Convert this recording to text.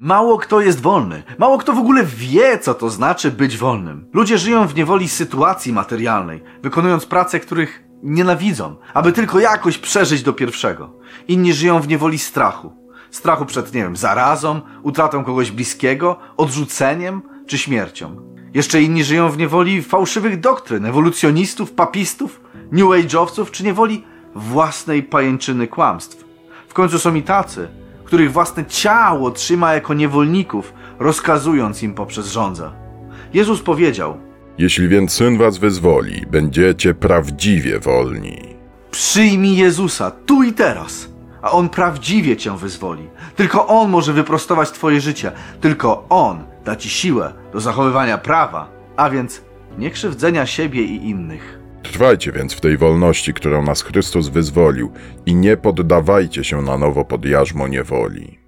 Mało kto jest wolny. Mało kto w ogóle wie, co to znaczy być wolnym. Ludzie żyją w niewoli sytuacji materialnej, wykonując prace, których nienawidzą, aby tylko jakoś przeżyć do pierwszego. Inni żyją w niewoli strachu. Strachu przed, nie wiem, zarazą, utratą kogoś bliskiego, odrzuceniem czy śmiercią. Jeszcze inni żyją w niewoli fałszywych doktryn, ewolucjonistów, papistów, new age'owców czy niewoli własnej pajęczyny kłamstw. W końcu są i tacy, których własne ciało trzyma jako niewolników, rozkazując im poprzez żądza. Jezus powiedział: Jeśli więc Syn was wyzwoli, będziecie prawdziwie wolni. Przyjmij Jezusa tu i teraz, a On prawdziwie cię wyzwoli. Tylko On może wyprostować Twoje życie, tylko On da Ci siłę do zachowywania prawa, a więc nie krzywdzenia siebie i innych. Trwajcie więc w tej wolności, którą nas Chrystus wyzwolił, i nie poddawajcie się na nowo pod jarzmo niewoli.